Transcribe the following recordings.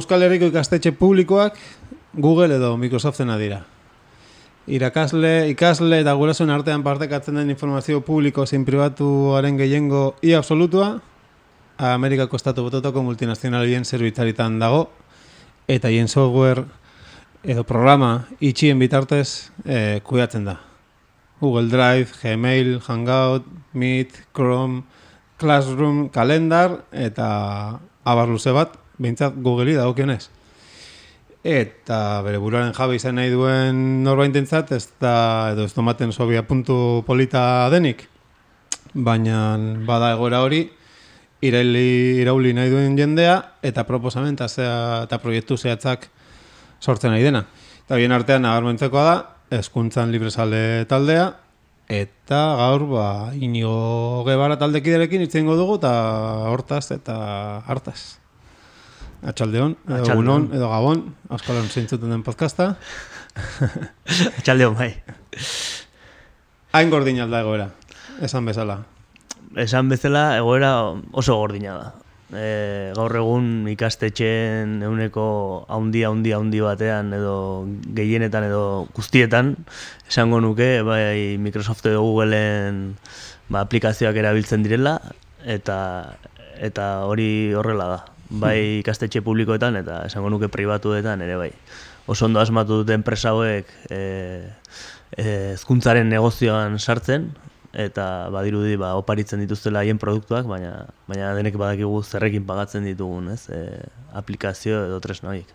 Euskal Herriko ikastetxe publikoak Google edo Microsoftena dira. Irakasle, ikasle eta gurasoen artean partekatzen den informazio publiko zein pribatuaren gehiengo i absolutua Amerikako estatu bototako multinazionalien zerbitzaritan dago eta hien software edo programa itxien bitartez eh, kudeatzen da. Google Drive, Gmail, Hangout, Meet, Chrome, Classroom, Kalendar eta abar luze bat, behintzat Google'i dagokionez. Eta bere buruaren jabe izan nahi duen norbaintentzat, ez da, edo ez domaten sobia puntu polita denik. Baina bada egoera hori, iraili, irauli nahi duen jendea, eta proposamen eta, zea, eta proiektu zehatzak sortzen nahi dena. Eta bien artean nabarmentzekoa da, eskuntzan librezale taldea, eta gaur ba, inigo gebara taldekiderekin itzen dugu, eta hortaz eta hartaz. Atxaldeon, Atxaldeon. egunon, edo gabon, auskalan zeintzuten den podcasta. Txaldeon, bai. Hain gordin alda egoera, esan bezala. Esan bezala, egoera oso gordina da. E, gaur egun ikastetxeen euneko haundi, haundi, haundi batean edo gehienetan edo guztietan esango nuke bai Microsoft edo Googleen ba, aplikazioak erabiltzen direla eta eta hori horrela da. Bai ikastetxe publikoetan eta esango nuke pribatuetan ere bai. Oso ondo asmatu dute enpresa hauek e, e, hezkuntzaren negozioan sartzen eta badirudi ba oparitzen dituztela haien produktuak, baina baina denek badakigu zerrekin pagatzen ditugun, ez? E, aplikazio edo tresna horiek.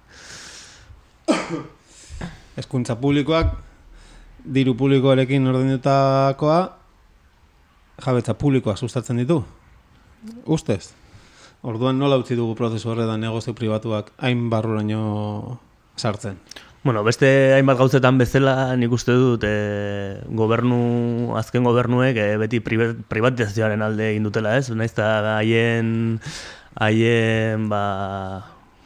Hezkuntza publikoak, diru publikoarekin ordaindutakoa jabetza publikoa sustatzen ditu. Ustez. Orduan nola utzi dugu prozesu horretan negozio pribatuak hain barruraino sartzen. Bueno, beste hainbat gauzetan bezala nik uste dut e, gobernu, azken gobernuek e, beti priva- privatizazioaren alde egin dutela, ez? Naiz eta haien haien ba,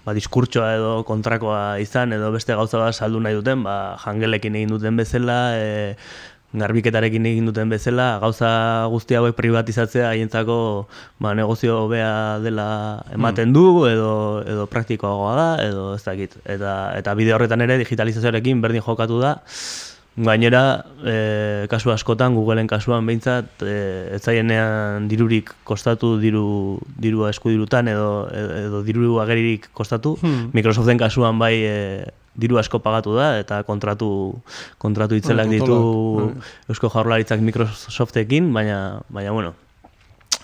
ba diskurtsoa edo kontrakoa izan edo beste gauza bat saldu nahi duten, ba jangelekin egin duten bezala, e, garbiketarekin egin duten bezala, gauza guzti hauek privatizatzea haientzako ba, negozio hobea dela ematen du edo edo praktikoagoa da edo ez dakit. Eta eta bide horretan ere digitalizazioarekin berdin jokatu da. Gainera, e, kasu askotan, Googleen kasuan behintzat, e, ez zaienean dirurik kostatu diru, dirua eskudirutan edo, edo diru ageririk kostatu. Hmm. Microsoften kasuan bai e, diru asko pagatu da eta kontratu kontratu itzelak ditu kontrolak, Eusko Jaurlaritzak Microsoftekin, baina baina bueno,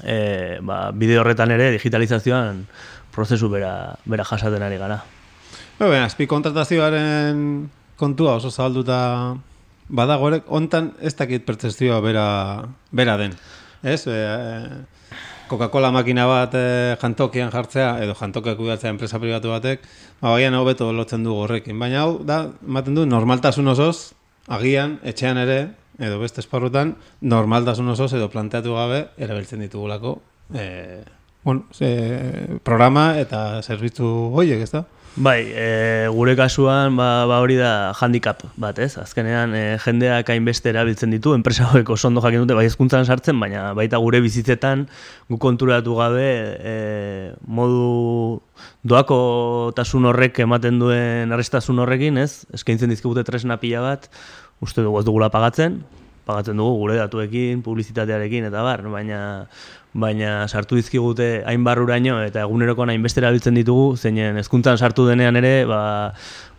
e, ba, bide horretan ere digitalizazioan prozesu bera, bera jasaten ari gara. Ba, baina, azpi kontratazioaren kontua oso zabalduta badago hontan ez dakit pertzezioa bera, bera den. Ez? E, Coca-Cola makina bat e, jantokian jartzea, edo jantokiak kudatzea enpresa pribatu batek, ba, baian hobeto lotzen du horrekin. Baina hau, da, ematen du, normaltasun osoz, agian, etxean ere, edo beste esparrutan, normaltasun osoz edo planteatu gabe, erabiltzen ditugulako, e, bueno, ze, programa eta zerbitzu hoiek, ez da? Bai, e, gure kasuan ba, ba hori da handicap bat, ez? Azkenean e, jendeak hainbeste erabiltzen ditu, enpresa hauek oso ondo jakin dute bai hezkuntzan sartzen, baina baita gure bizitzetan gu konturatu gabe e, modu doako tasun horrek ematen duen arrestasun horrekin, ez? Eskaintzen dizkigute tresna pila bat, uste dugu ez dugula pagatzen, pagatzen dugu gure datuekin, publizitatearekin eta bar, baina baina sartu dizkigute hain barruraino eta egunerokoan hainbeste erabiltzen ditugu, zeinen hezkuntzan sartu denean ere, ba,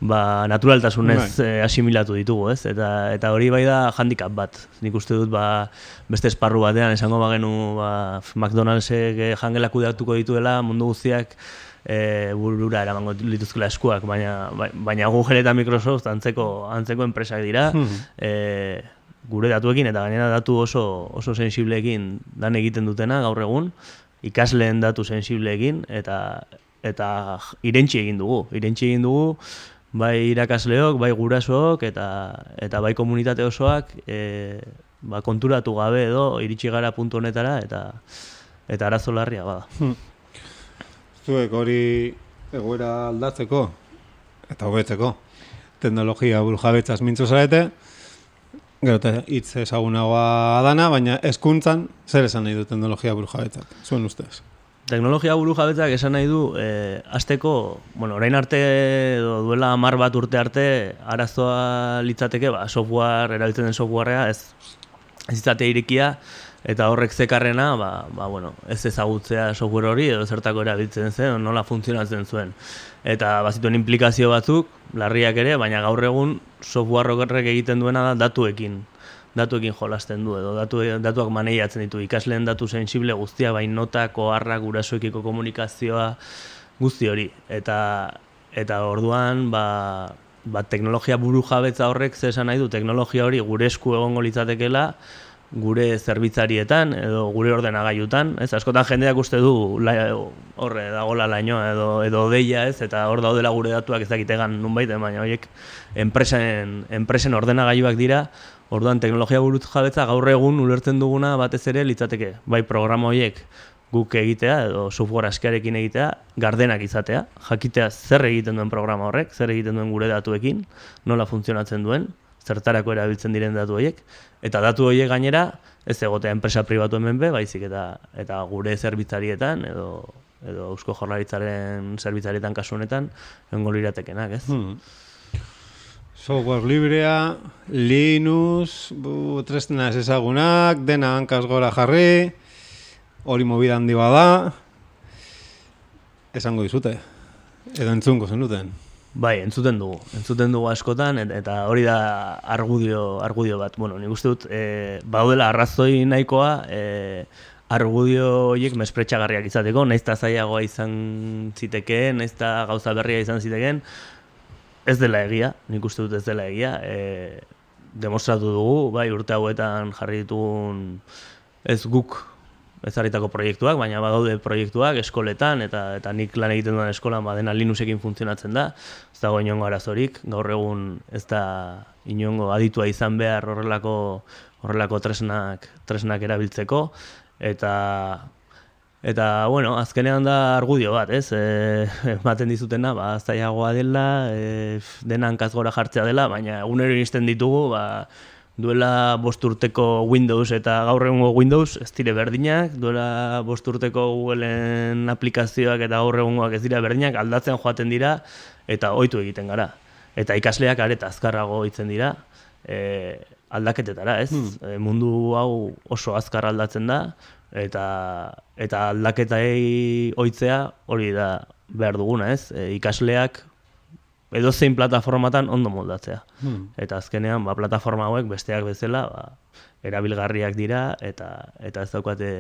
ba naturaltasunez eh, asimilatu ditugu, ez? Eta, eta hori bai da handicap bat. Nik uste dut ba, beste esparru batean esango bagenu ba, McDonaldsek eh, jangela kudeatuko dituela mundu guztiak e, burura eramango lituzkela eskuak, baina, bai- baina Google eta Microsoft antzeko, antzeko enpresak dira, e, gure datuekin eta gainera datu oso, oso sensibleekin dan egiten dutena gaur egun, ikasleen datu sensibleekin eta eta irentsi egin dugu. Irentsi egin dugu bai irakasleok, bai gurasook eta eta bai komunitate osoak e, ba, konturatu gabe edo iritsi gara puntu honetara eta eta arazo larria bada. Zuek hori egoera aldatzeko eta hobetzeko teknologia burujabetzaz mintzo zarete Gero eta hitz ezagunagoa dana, baina hezkuntzan zer esan nahi du teknologia burujabetzak, zuen ustez? Teknologia buru jabetzak esan nahi du, e, azteko, bueno, orain arte, edo duela hamar bat urte arte, arazoa litzateke, ba, software, erabiltzen den softwarea, ez, ez izate irikia, eta horrek zekarrena, ba, ba, bueno, ez ezagutzea software hori, edo zertako erabiltzen zen, nola funtzionatzen zuen. Eta bazituen implikazio batzuk, larriak ere, baina gaur egun software horrek egiten duena da datuekin. Datuekin jolasten du edo datu, datuak maneiatzen ditu. Ikasleen datu sensible guztia bain notako harrak gurasoekiko komunikazioa guzti hori. Eta eta orduan ba, ba teknologia buru jabetza horrek ze esan nahi du teknologia hori gure esku egongo litzatekeela gure zerbitzarietan edo gure ordenagailutan, ez? Askotan jendeak uste du horre dagola lainoa edo edo deia, ez? Eta hor daudela gure datuak ez dakitegan nunbait, baina horiek enpresen enpresen ordenagailuak dira, Orduan teknologia buruz jabetza gaur egun ulertzen duguna batez ere litzateke, bai programa horiek guk egitea edo software askearekin egitea, gardenak izatea, jakitea zer egiten duen programa horrek, zer egiten duen gure datuekin, nola funtzionatzen duen, zertarako erabiltzen diren datu horiek, eta datu horiek gainera ez egotea enpresa pribatu hemen be, baizik eta eta gure zerbitzarietan edo edo Eusko Jaurlaritzaren zerbitzarietan kasu honetan egongo liratekenak, ez? Hmm. Software librea, Linux, bu, tresna ez ezagunak, dena hankaz gora jarri, hori mobida handi bada, esango dizute, edo entzungo zenuten. Bai, entzuten dugu, entzuten dugu askotan, eta hori da argudio, argudio bat. Bueno, nik uste dut, e, baudela arrazoi nahikoa, e, argudio horiek mespretxagarriak izateko, naiz zailagoa izan zitekeen, naiz gauza berria izan zitekeen, ez dela egia, nik uste dut ez dela egia, e, demostratu dugu, bai urte hauetan jarri ditugun ez guk ezaritako proiektuak, baina badaude proiektuak eskoletan, eta eta nik lan egiten duen eskolan badena Linuxekin funtzionatzen da, ez dago inongo arazorik, gaur egun ez da inongo aditua izan behar horrelako horrelako tresnak, tresnak erabiltzeko, eta Eta, bueno, azkenean da argudio bat, ez? E, ematen dizutena, ba, zaiagoa dela, e, dena hankazgora jartzea dela, baina egunero iristen ditugu, ba, duela bosturteko Windows eta gaur egungo Windows ez dire berdinak, duela bosturteko Googleen aplikazioak eta gaur egungoak ez dira berdinak, aldatzen joaten dira, eta ohitu egiten gara. Eta ikasleak areta azkarrago hitzen dira, e, aldaketetara, ez? Hmm. E, mundu hau oso azkar aldatzen da, eta eta aldaketai ohitzea hori da behar duguna, ez? E, ikasleak edo zein plataformatan ondo moldatzea. Hmm. Eta azkenean, ba, plataforma hauek besteak bezala, ba, erabilgarriak dira eta eta ez daukate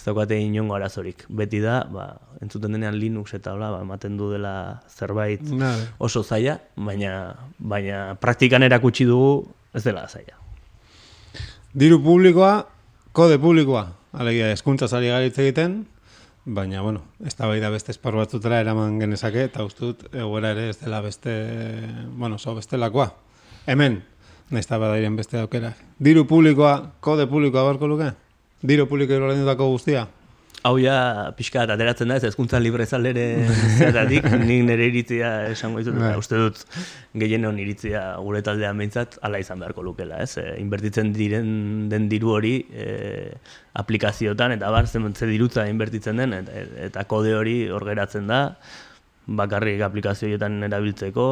ez daukate inongo arazorik. Beti da, ba, entzuten denean Linux eta hola, ba, ematen du dela zerbait oso zaila, baina baina praktikan erakutsi dugu ez dela zaila. Diru publikoa, kode publikoa. Alegia, eskuntza zari garitz egiten, baina, bueno, ez da bai da beste esparru batzutera eraman genezake, eta ustut, egoera ere ez dela beste, bueno, so beste lakoa. Hemen, nahiz da badairen beste aukera. Diru publikoa, kode publikoa barko luke? Diru publikoa dutako guztia? Hau ja pixka ateratzen da, ez ezkuntza libre zalere zeratik, nik nire iritzia esango ditut, bai. uste dut gehien hon iritzia gure taldean behintzat, ala izan beharko lukela, ez? E, inbertitzen diren den diru hori e, aplikaziotan, eta bar, ze dirutza inbertitzen den, eta, eta kode hori hor geratzen da, bakarrik aplikazioetan erabiltzeko,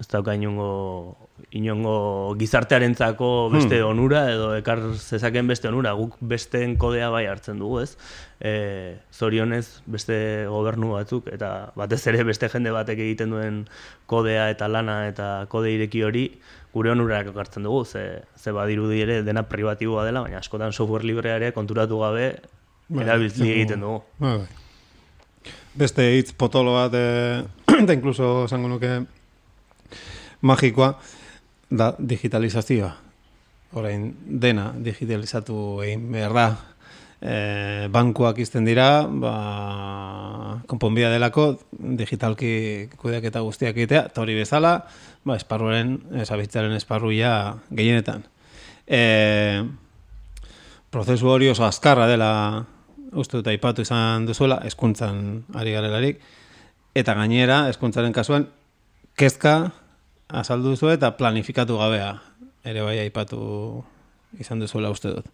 ez dauka inongo, inongo gizartearentzako beste hmm. onura edo ekar zezaken beste onura, guk besteen kodea bai hartzen dugu, ez? E, zorionez beste gobernu batzuk eta batez ere beste jende batek egiten duen kodea eta lana eta kode ireki hori gure onurak hartzen dugu, ze, ze badirudi ere dena privatiboa dela, baina askotan software librea ere konturatu gabe bai, erabiltzi egiten dugu. Bai, bai. Beste hitz potolo bat, e, eta inkluso esango nuke magikoa da digitalizazioa. Orain dena digitalizatu egin behar da. E, bankuak izten dira, ba, konponbia delako, digitalki kudeak eta guztiak egitea, eta hori bezala, ba, esparruaren, esabitzaren esparruia gehienetan. E, prozesu hori oso azkarra dela, uste dut aipatu izan duzuela, eskuntzan ari garelarik, eta gainera, eskuntzaren kasuan, kezka, azaldu zu eta planifikatu gabea ere bai aipatu izan duzuela uste dut.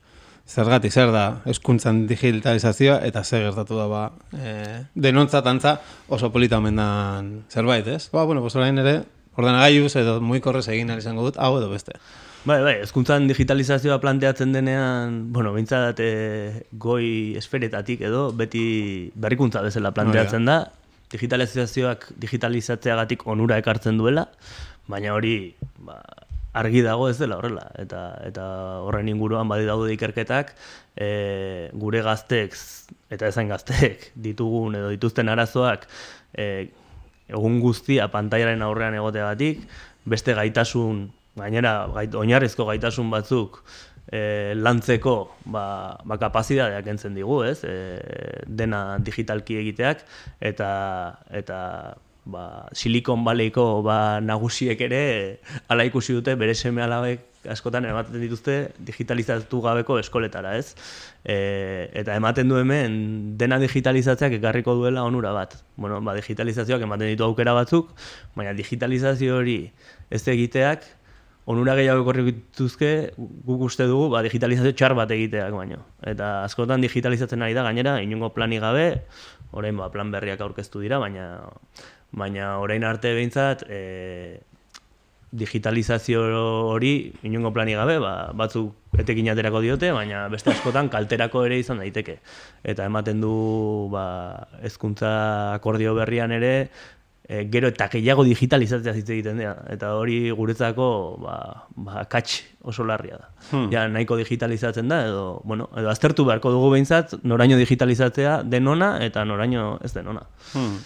Zergatik, zer da, eskuntzan digitalizazioa, eta zer gertatu da, ba, e, denontzat antza oso polita omen dan zerbait, ez? Ba, bueno, pues orain ere, ordenagailuz edo muikorrez egin ahal izango dut, hau edo beste. Bai, bai, ezkuntzan digitalizazioa planteatzen denean, bueno, bintzat e, goi esferetatik edo, beti berrikuntza bezala planteatzen da, digitalizazioak digitalizatzeagatik onura ekartzen duela, baina hori ba, argi dago ez dela horrela eta eta horren inguruan badi daude ikerketak e, gure gazteek eta ezain gazteek ditugun edo dituzten arazoak e, egun guztia pantailaren aurrean egoteagatik beste gaitasun gainera gait, oinarrizko gaitasun batzuk e, lantzeko ba, ba kapazitateak entzen digu, ez? E, dena digitalki egiteak eta eta ba, Silicon Valleyko ba, nagusiek ere ala ikusi dute bere seme alabek askotan ematen dituzte digitalizatu gabeko eskoletara, ez? E, eta ematen du hemen dena digitalizatzeak ekarriko duela onura bat. Bueno, ba, digitalizazioak ematen ditu aukera batzuk, baina digitalizazio hori ez egiteak onura gehiago ekorri dituzke guk uste dugu ba, digitalizazio txar bat egiteak baino. Eta askotan digitalizatzen ari da gainera, inungo plani gabe, orain ba, plan berriak aurkeztu dira, baina baina orain arte behintzat e, digitalizazio hori inungo plani gabe, ba, batzuk etekin aterako diote, baina beste askotan kalterako ere izan daiteke. Eta ematen du ba, ezkuntza akordio berrian ere, e, gero eta gehiago digitalizatzea hitz egiten dira. Eta hori guretzako ba, ba, katx oso larria da. Hmm. Ja, nahiko digitalizatzen da, edo, bueno, edo aztertu beharko dugu behintzat, noraino digitalizatzea denona eta noraino ez denona. Hmm.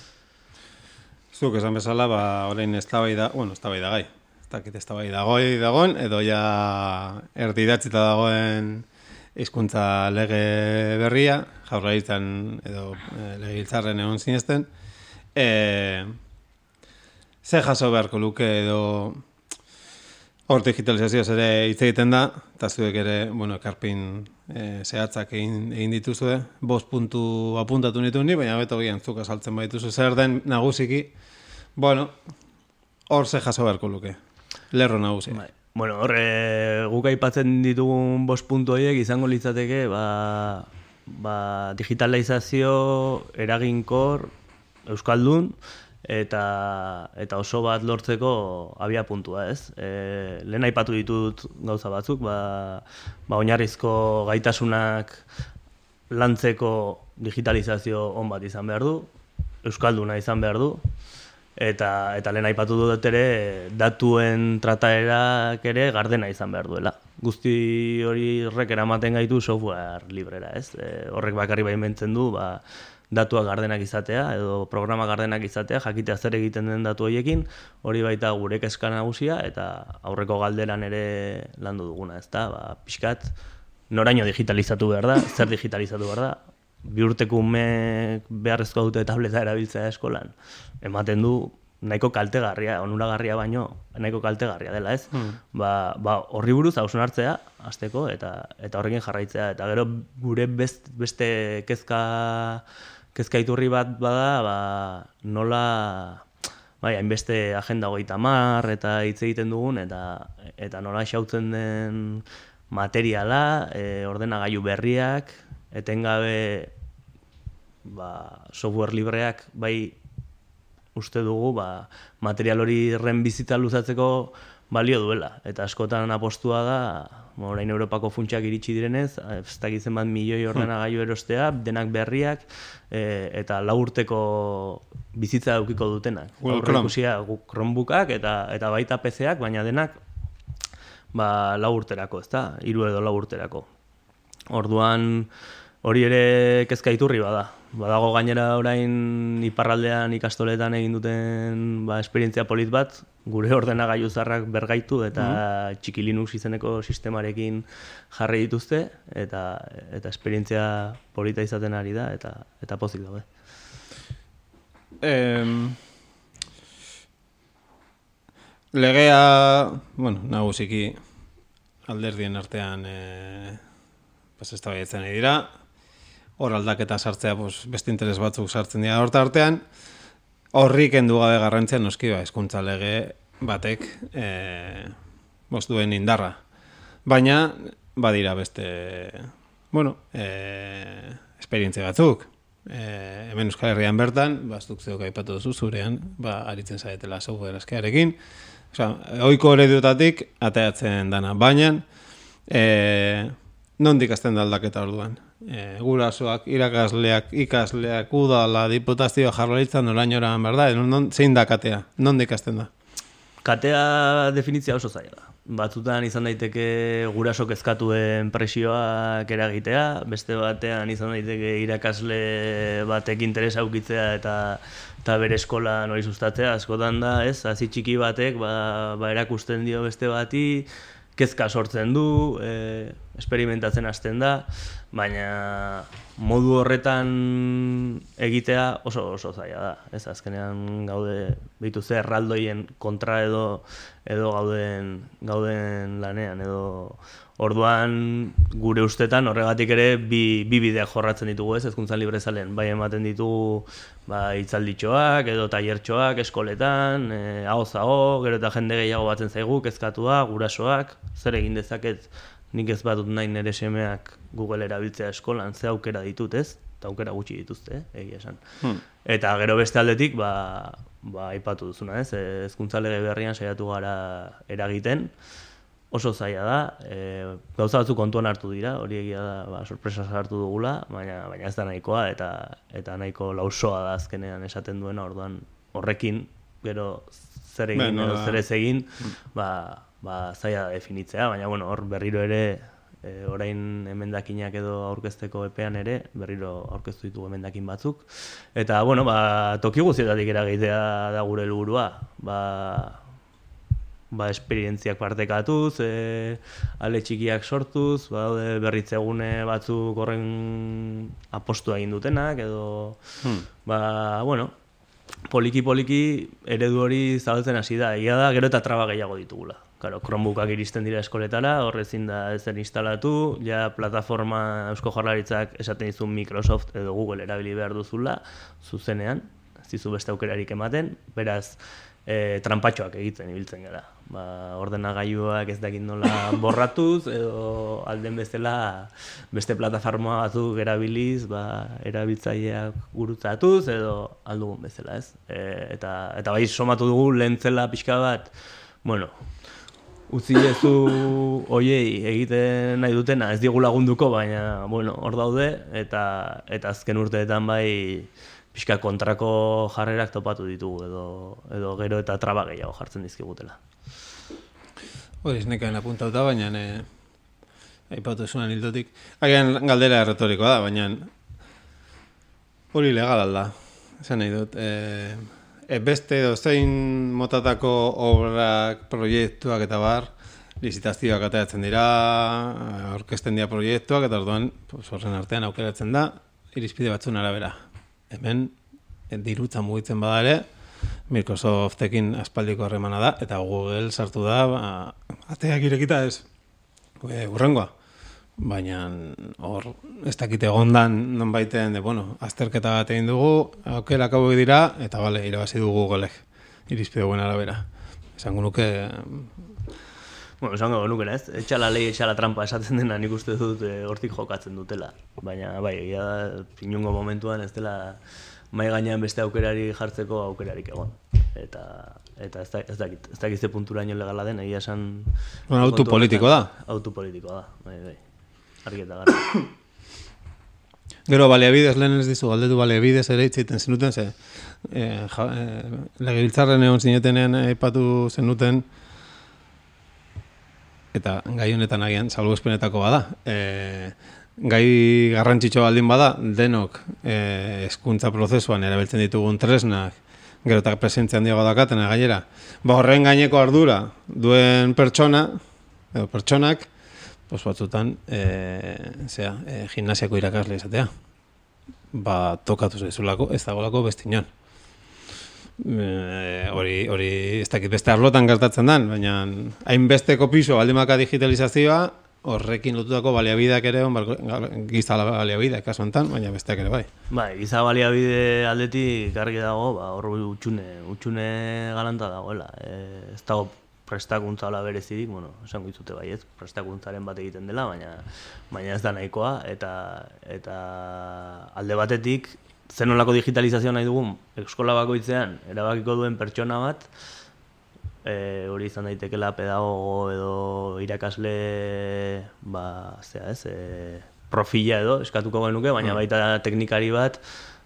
Zuk esan bezala, ba, orain ez da, bueno, ez da gai. Ez dakit ez da dagoen, edo ja erdidatzita dagoen hizkuntza lege berria, jaurlaritzan edo e, lege hiltzarren egon zinezten. E, ze jaso beharko luke edo hor digitalizazioa ere hitz egiten da, eta zuek ere, bueno, ekarpin e, zehatzak egin, egin dituzue, bost puntu apuntatu nitu ni, baina beto gian zuk asaltzen baituzu zer den nagusiki, Bueno, hor ze jaso beharko luke. Lerro nagusi. Bai. Bueno, hor, e, guk aipatzen ditugun bost puntu horiek izango litzateke, ba, ba, digitalizazio eraginkor euskaldun eta eta oso bat lortzeko abia puntua, ez? E, lehen aipatu ditut gauza batzuk, ba, ba oinarrizko gaitasunak lantzeko digitalizazio on bat izan behar du, euskalduna izan behar du, eta eta lehen aipatu dut ere datuen trataerak ere gardena izan behar duela. Guzti hori horrek eramaten gaitu software librera, ez? E, horrek bakarri baimentzen du, ba, datuak gardenak izatea edo programa gardenak izatea, jakitea zer egiten den datu horiekin, hori baita gure kezka nagusia eta aurreko galderan ere landu duguna, ezta? Ba, pixkat noraino digitalizatu behar da, zer digitalizatu behar da, bi urteko umek beharrezko dute tableta erabiltzea eskolan, ematen du nahiko kaltegarria, onuragarria baino, nahiko kaltegarria dela, ez? Hmm. Ba, ba, horri buruz hausun hartzea, azteko, eta eta horrekin jarraitzea. Eta gero gure best, beste kezka, kezka iturri bat bada, ba, nola, bai, hainbeste agenda goita mar, eta hitz egiten dugun, eta eta nola xautzen den materiala, e, ordenagailu berriak, etengabe ba, software libreak bai uste dugu ba, material hori ren bizita luzatzeko balio duela. Eta askotan apostua da, ba, orain Europako funtsak iritsi direnez, ez da gizien bat milioi ordena gaiu erostea, denak berriak, e, eta laurteko bizitza daukiko dutenak. Horre ikusia Chromebookak eta, eta baita PC-ak, baina denak ba, laurterako, ez da, iru edo laurterako. Orduan, hori ere kezka iturri bada. Badago gainera orain iparraldean ikastoletan egin duten ba, esperientzia polit bat, gure ordenagailu zarrak bergaitu eta mm txiki Linux izeneko sistemarekin jarri dituzte eta eta esperientzia polita izaten ari da eta eta pozik daude. Em, legea, bueno, nagusiki alderdien artean eh, pues, ez da dira, hor aldaketa sartzea pues, beste interes batzuk sartzen dira. Horta artean, horri kendu gabe garrantzia noski ba, eskuntza lege batek e, duen indarra. Baina, badira beste, bueno, e, esperientzia batzuk. E, hemen Euskal Herrian bertan, ba, zuk zeok aipatu duzu zurean, ba, aritzen zaretela software askearekin. Osa, oiko eredutatik ateatzen dana. Baina, e, nondik azten da aldaketa orduan? E, gurasoak, irakasleak, ikasleak, udala, diputazioa jarralitzan orainoran, berda? Non, non, zein da katea? Nondik azten da? Katea definitzia oso zaila. Batzutan izan daiteke gurasok ezkatuen presioak eragitea, beste batean izan daiteke irakasle batek interesa aukitzea eta eta bere eskola hori sustatzea askotan da, ez? Hasi txiki batek ba, ba erakusten dio beste bati, kezka sortzen du, e, esperimentatzen hasten da, baina modu horretan egitea oso oso zaila da. Ez azkenean gaude bitu ze erraldoien kontra edo edo gauden gauden lanean edo Orduan gure ustetan horregatik ere bi, bi bideak jorratzen ditugu ez ezkuntzan librezalen. Bai ematen ditugu ba, itzalditxoak edo tailertxoak eskoletan, e, hau zago, gero eta jende gehiago batzen zaigu, kezkatua, gurasoak, zer egin dezaket nik ez badut nahi nire semeak Google erabiltzea eskolan, ze aukera ditut ez? Eta aukera gutxi dituzte, eh, egia esan. Hmm. Eta gero beste aldetik, ba, ba, ipatu duzuna ez, ezkuntza lege berrian saiatu gara eragiten, oso zaila da, e, gauza batzuk kontuan hartu dira, hori egia da, ba, sorpresa hartu dugula, baina, baina ez da nahikoa, eta eta nahiko lausoa da azkenean esaten duena, orduan horrekin, gero zer egin, edo zer ez egin, ba, ba, zaila definitzea, baina bueno, hor berriro ere, e, orain emendakinak edo aurkezteko epean ere, berriro aurkeztu ditugu emendakin batzuk, eta bueno, ba, toki guztietatik eragitea da gure helburua, ba, ba, esperientziak partekatuz, e, ale txikiak sortuz, ba, berritzegune batzuk horren apostu egin dutenak, edo, hmm. ba, bueno, poliki-poliki eredu hori zabaltzen hasi da, egia da, gero eta traba gehiago ditugula. Claro, Chromebookak iristen dira eskoletara, horrezin da ez den instalatu, ja plataforma Eusko Jarlaritzak esaten dizu Microsoft edo Google erabili behar duzula, zuzenean, ez dizu beste aukerarik ematen, beraz, e, trampatxoak egiten ibiltzen gara. Ba, ordenagailuak ez dakit nola borratuz edo alden bezala beste plataforma batzuk erabiliz ba, erabiltzaileak gurutzatuz edo aldugun bezala ez? E, eta, eta bai somatu dugu lentzela pixka bat bueno, utzi ezu oiei egiten nahi dutena ez digu lagunduko baina bueno, hor daude eta, eta azken urteetan bai pixka kontrako jarrerak topatu ditugu edo, edo gero eta traba gehiago jartzen dizkigutela. Hori, ez nekaen apuntauta, baina e, aipatu esunan hildotik. Agian galdera retorikoa da, baina hori legal alda. Esan nahi dut. E, e beste zein motatako obrak, proiektuak eta bar, lizitazioak atatzen dira, orkesten dira proiektuak, eta orduan, horren artean aukeratzen da, irizpide batzun arabera. Hemen, dirutza mugitzen bada ere, Microsoftekin aspaldiko harremana da, eta Google sartu da, ba, ateak irekita ez, e, urrengoa. Baina hor, ez dakite egondan non baiten, de, bueno, azterketa bat egin dugu, aukera kabo dira, eta bale, irabazi dugu Googleek, irizpide guen arabera. Esango nuke... Bueno, esango nuke, ez? Etxala lehi, etxala trampa esaten dena nik uste dut e, hortik jokatzen dutela. Baina, bai, egia da, pinungo momentuan ez dela mai gainean beste aukerari jartzeko aukerarik egon. Eta eta ez da ez dakit, ez dakit ze punturaino legala den, egia esan bueno, auto politiko da. Auto politiko da. Bai, bai. Argi eta gara. Gero baleabides lehen ez dizu galdetu baleabides ere itziten zenuten ze eh, ja, eh, legebiltzarren egon zinetenean aipatu zenuten eta gai honetan agian salbuespenetako bada. Eh, gai garrantzitsu baldin bada, denok e, eskuntza prozesuan erabiltzen ditugun tresnak, gero eta presentzia handiago dakaten gainera. Ba horren gaineko ardura duen pertsona, edo pertsonak, pos batzutan, e, zera, e, gimnasiako irakasle izatea. Ba, tokatu zaizulako, ez dagolako bestinon. E, hori, hori ez dakit beste arlotan gertatzen den, baina hainbesteko piso baldimaka digitalizazioa, horrekin lotutako baliabideak ere on giza baliabide kasu hontan, baina besteak ere bai. Bai, giza baliabide aldetik gargi dago, ba hor utxune, utxune galanta dagoela. E, ez dago prestakuntza hola berezirik, bueno, esango dizute bai, ez? Prestakuntzaren bat egiten dela, baina baina ez da nahikoa eta eta alde batetik zenolako digitalizazioa nahi dugun eskola bakoitzean erabakiko duen pertsona bat e, hori izan daitekela pedagogo edo irakasle ba, zera ez, e, profila edo eskatuko genuke, baina baita teknikari bat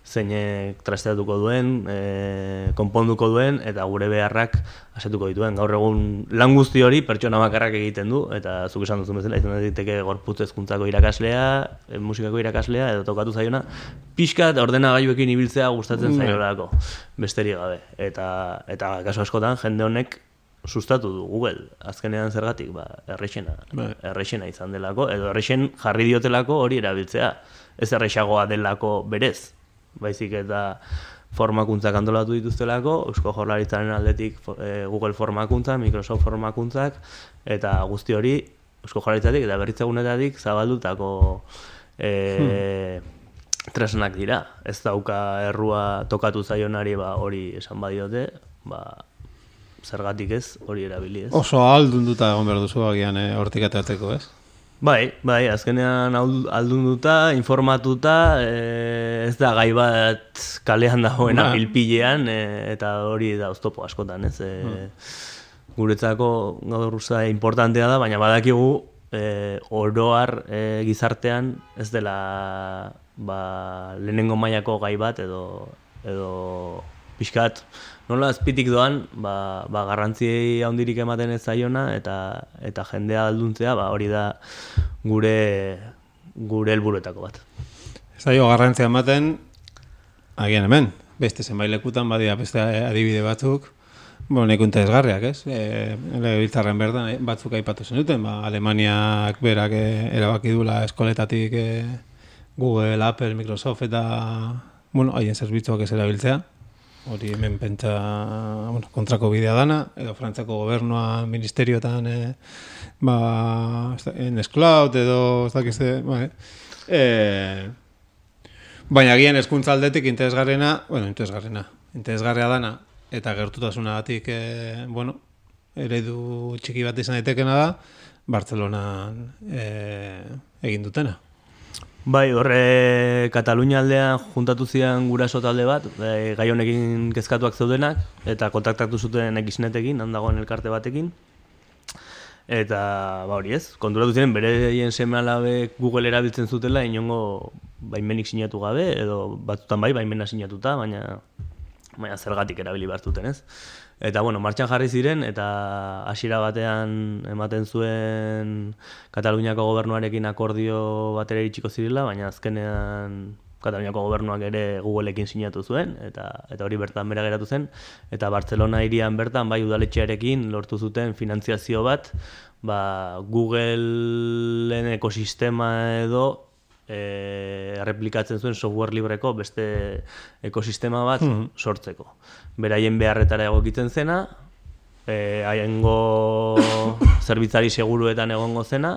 zeinek trasteatuko duen, e, konponduko duen, eta gure beharrak asetuko dituen. Gaur egun lan guzti hori pertsona bakarrak egiten du, eta zuk esan duzu bezala, izan daiteke gorputz ezkuntzako irakaslea, e, musikako irakaslea, edo tokatu zaiona, pixka eta ordenagailuekin ibiltzea gustatzen Mm. zaiolako, besterik gabe. Eta, eta kaso askotan, jende honek sustatu du Google, azkenean zergatik, ba, errexena, Bai. errexena izan delako, edo errexen jarri diotelako hori erabiltzea. Ez errexagoa delako berez, baizik eta formakuntzak antolatu dituztelako, Eusko Jaurlaritzaren aldetik eh, Google formakuntza, Microsoft formakuntzak, eta guzti hori Eusko Jaurlaritzatik eta berritzegunetatik zabaldutako e, tresnak dira. Ez dauka errua tokatu zaionari ba, hori esan badiote, ba, zergatik ez, hori erabili ez. Oso aldunduta egon behar duzu agian eh, hortik aterateko, ez? Bai, bai, azkenean aldunduta, informatuta, e, ez da gai bat kalean dagoena Ba. pilpilean, e, eta hori da oztopo askotan, ez? E, Guretzako gaur importantea da, baina badakigu e, oroar e, gizartean ez dela ba, lehenengo mailako gai bat edo, edo pixkat nola azpitik doan ba, ba garrantzi handirik ematen ez zaiona eta eta jendea alduntzea ba hori da gure gure helburuetako bat. Ez da jo garrantzia ematen, agian hemen, beste zenbait lekutan badia beste adibide batzuk, Bueno, neko interesgarriak, ez? E, Legebiltzarren berdan eh, batzuk aipatu zenuten, ba, Alemaniak berak eh, erabaki dula eskoletatik eh, Google, Apple, Microsoft eta bueno, haien zerbitzuak ez erabiltzea. Hori hemen pentsa bueno, kontrako bidea dana, edo Frantzako gobernua ministerioetan eh, ba, en Escloud edo ez dakizte, ba, eh? Eh, Baina agian hezkuntza aldetik interesgarrena, bueno, interesgarrena, interesgarria dana, eta gertutasunagatik, e, bueno, eredu txiki bat izan daitekena da, Bartzelonan e, egin dutena. Bai, horre Katalunia aldean juntatu zian guraso talde bat, e, gai honekin kezkatuak zeudenak, eta kontaktatu zuten Xnetekin, handagoen elkarte batekin. Eta, ba hori ez, konturatu ziren bere seme alabek Google erabiltzen zutela inongo baimenik sinatu gabe, edo batzutan bai, baimena sinatuta, baina baina zergatik erabili behar zuten, ez? Eta, bueno, martxan jarri ziren, eta hasiera batean ematen zuen Kataluniako gobernuarekin akordio batera iritsiko zirela, baina azkenean Kataluniako gobernuak ere Googleekin sinatu zuen, eta eta hori bertan bera geratu zen, eta Barcelona hirian bertan, bai udaletxearekin lortu zuten finantziazio bat, ba, Googleen ekosistema edo e, replikatzen zuen software libreko beste ekosistema bat sortzeko. Beraien beharretara egokitzen zena, e, haiengo zerbitzari seguruetan egongo zena,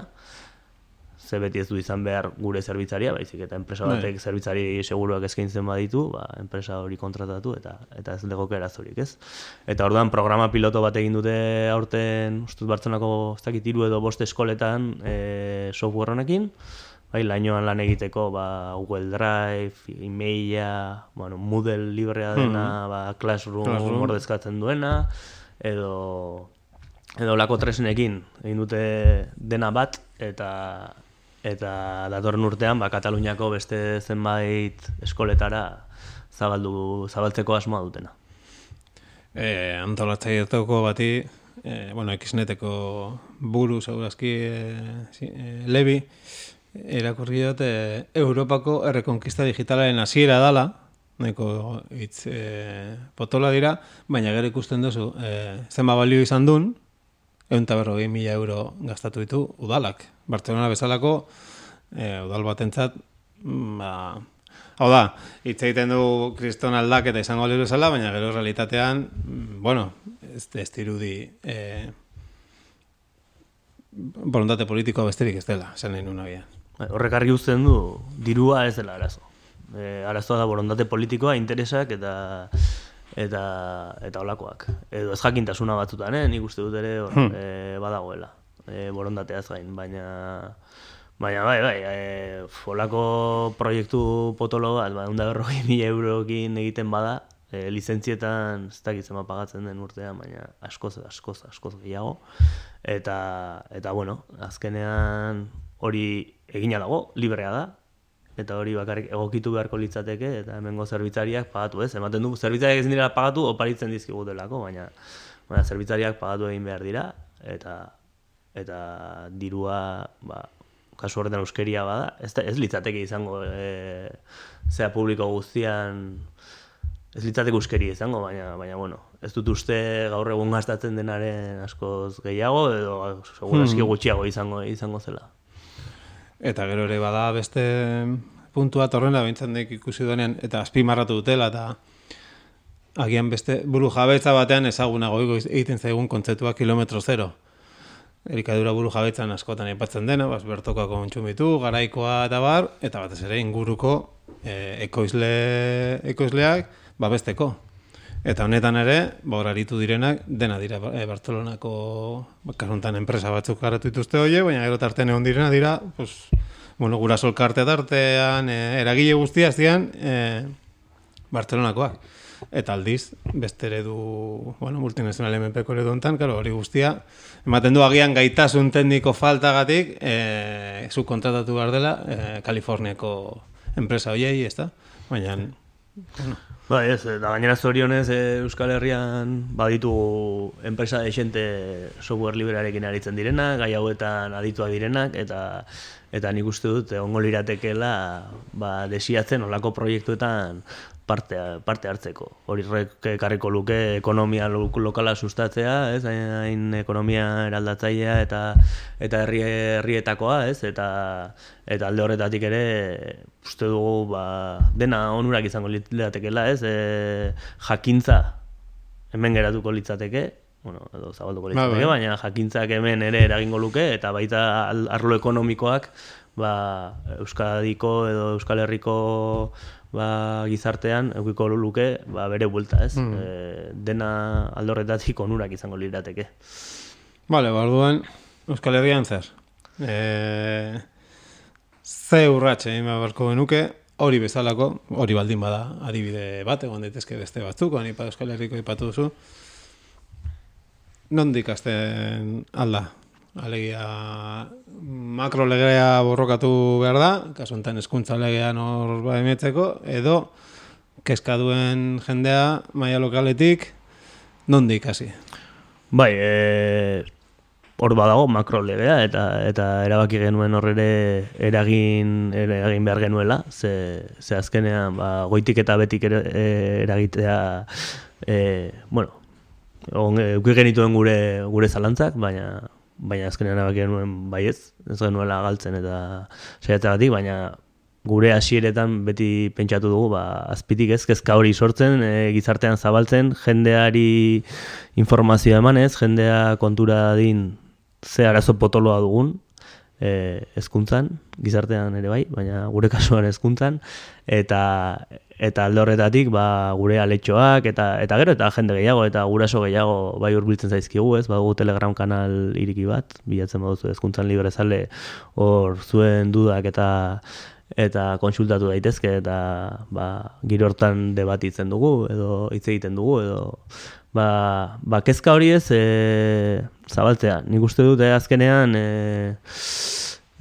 ze beti ez du izan behar gure zerbitzaria, baizik eta enpresa Bai. batek zerbitzari seguruak eskaintzen baditu, ba, enpresa hori kontratatu eta eta ez legoke arazorik, ez? Eta orduan programa piloto bat egin dute aurten, ustut Bartzenako ez dakit hiru edo bost eskoletan e, software honekin, bai, lainoan lan egiteko ba, Google Drive, emaila, bueno, Moodle librea dena, ba, Classroom, Classroom. ordezkatzen duena, edo edo lako tresnekin egin dute dena bat eta eta datorren urtean ba Kataluniako beste zenbait eskoletara zabaldu zabaltzeko asmoa dutena. E, antolatzailetako bati, e, bueno, Xneteko buru, segurazki, e, e, Levi, erakurri dut, e, Europako errekonkista digitalaren hasiera dala, nahiko hitz e, potola dira, baina gero ikusten duzu, e, zenba balio izan dun, egun eta berrogei mila euro gastatu ditu udalak. Barcelona bezalako e, udal batentzat, mm, ba, hau da, hitz egiten du kriston aldaketa izango liru bezala, baina gero realitatean, mm, bueno, ez, ez dirudi e, borontate politikoa besterik ez dela, esan nahi nuen agian. Horrek argi uzten du dirua ez dela arazo. E, arazoa da borondate politikoa, interesak eta eta eta olakoak. Edo ez jakintasuna batzutan, eh? nik uste dut ere hor, Hmm. eh, badagoela. E, borondateaz gain, baina baina bai, bai, e, olako proiektu potolo bat, ba, unda berrogei mila eurokin egiten bada, e, lizentzietan ez dakit zema pagatzen den urtean, baina askoz, askoz, askoz gehiago. Eta, eta bueno, azkenean hori egina dago, librea da, eta hori bakarrik egokitu beharko litzateke, eta hemengo zerbitzariak pagatu ez, ematen du, zerbitzariak ezin dira pagatu, oparitzen dizkigutelako, baina, baina zerbitzariak pagatu egin behar dira, eta eta dirua, ba, kasu horretan euskeria bada, ez, da, ez litzateke izango, e, zea publiko guztian, ez litzateke euskeri izango, baina, baina bueno, ez dut uste gaur egun gastatzen denaren askoz gehiago, edo seguraski gutxiago izango izango zela. Eta gero ere bada beste puntua torrena behintzen dek ikusi duenean, eta azpimarratu dutela, eta agian beste buru jabetza batean ezagunago egiten zaigun kontzeptua kilometro zero. Elikadura buru jabetzan askotan aipatzen dena, bas, bertokoa kontsumitu, garaikoa eta bar, eta batez ere inguruko e, ekoizle, ekoizleak babesteko. Eta honetan ere, ba, hor aritu direnak, dena dira e, Bartzelonako, ba, kasuntan enpresa batzuk garatu dituzte hoie, baina gero tartean egon direna dira, pues, bueno, gura solkarte tartean, e, eragile guztia zian, e, Bartzelonakoak. Eta aldiz, beste eredu, bueno, multinazional MPko eredu hontan, claro, hori guztia, ematen du agian gaitasun tekniko faltagatik, e, zu kontratatu behar dela, e, Kaliforniako enpresa hoiei, ez da? Baina, Bai, ez, eta gainera zorionez e, Euskal Herrian baditugu enpresa desente software librearekin aritzen direnak, gai hauetan adituak direnak, eta eta nik uste dut ongo liratekela ba, desiatzen olako proiektuetan parte, parte hartzeko. Hori ekarriko luke ekonomia lo- lokala sustatzea, ez, hain, ekonomia eraldatzailea eta eta herri herrietakoa, ez, eta eta alde horretatik ere uste dugu ba, dena onurak izango litzatekeela, ez, e, jakintza hemen geratuko litzateke, bueno, edo zabalduko Ba, litzateke, bai. baina jakintzak hemen ere eragingo luke, eta baita arlo ekonomikoak, ba, Euskadiko edo Euskal Herriko ba, gizartean eukiko luke ba, bere buelta, ez? Mm. E, dena aldorretatik onurak izango lirateke. Vale, barduan, Euskal Herrian zer. E, ze urratxe egin beharko genuke, hori bezalako, hori baldin bada adibide bat, egon daitezke beste batzuk, honi pa Euskal Herriko ipatu duzu. Nondik hasten alda? Alegia makro legea borrokatu behar da, kasu enten eskuntza legean hor baemetzeko, edo kezka duen jendea maila lokaletik, nondik hasi? Bai, e, hor badago makro legea eta eta erabaki genuen hor ere eragin eragin behar genuela, ze, ze azkenean ba, goitik eta betik ere, e, eragitea e, bueno, on, euki genituen gure gure zalantzak, baina baina azkenean erabaki genuen baiez, ez genuela galtzen eta saiatzagatik, baina gure hasieretan beti pentsatu dugu ba, azpitik ez kezka hori sortzen, e, gizartean zabaltzen, jendeari informazioa emanez, jendea kontura din ze arazo potoloa dugun, e, ezkuntzan, gizartean ere bai, baina gure kasuan ezkuntzan, eta eta alde horretatik ba, gure aletxoak eta eta gero eta jende gehiago eta guraso gehiago bai hurbiltzen zaizkigu, ez? Badugu Telegram kanal iriki bat, bilatzen baduzu hezkuntzan librezale hor zuen dudak eta eta kontsultatu daitezke eta ba, giro hortan debatitzen dugu edo hitz egiten dugu edo ba, ba kezka hori ez e, zabaltzea. Nik uste dute azkenean e,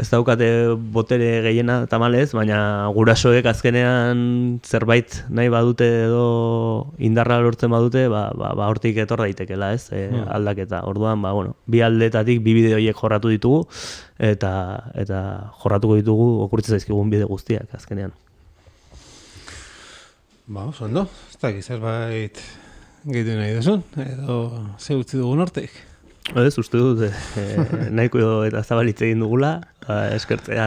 ez daukate botere gehiena tamalez, baina gurasoek azkenean zerbait nahi badute edo indarra lortzen badute, ba, ba, ba hortik etor daitekela, ez, e, aldaketa. Orduan, ba, bueno, bi aldetatik bi bide horiek jorratu ditugu, eta eta jorratuko ditugu okurtzen zaizkigun bide guztiak azkenean. Ba, oso ondo, ez dakit zerbait gehitu nahi duzun, edo ze utzi dugun hortik. Ez, uste dut, e, nahiko eta zabalitze egin dugula, ba, eskertzea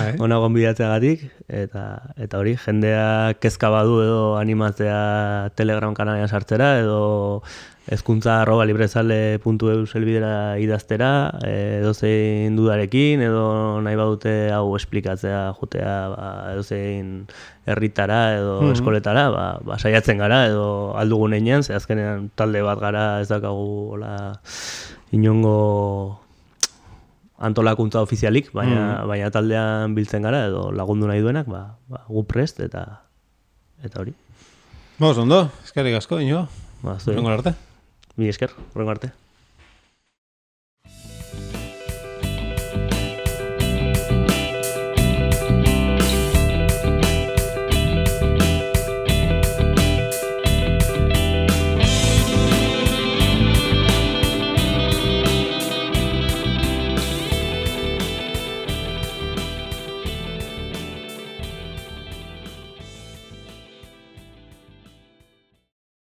Bai. ona gonbidatzeagatik, eta, eta hori, jendea kezka badu edo animatzea Telegram kanalean sartzera, edo ezkuntza arroba librezale.eu zelbidera idaztera, e, edozein dudarekin, edo nahi badute hau esplikatzea jotea ba, edozein herritara edo Mhm. eskoletara, ba, ba, saiatzen gara, edo aldugun einean, ze azkenean talde bat gara ez daukagu hola, inongo antolakuntza ofizialik, baina, baina taldean biltzen gara, edo lagundu nahi duenak, ba, ba, gu prest, eta eta hori. Vamos, ondo, eskerrik asko, ino. Ba, arte. Mi esker, horrengo arte.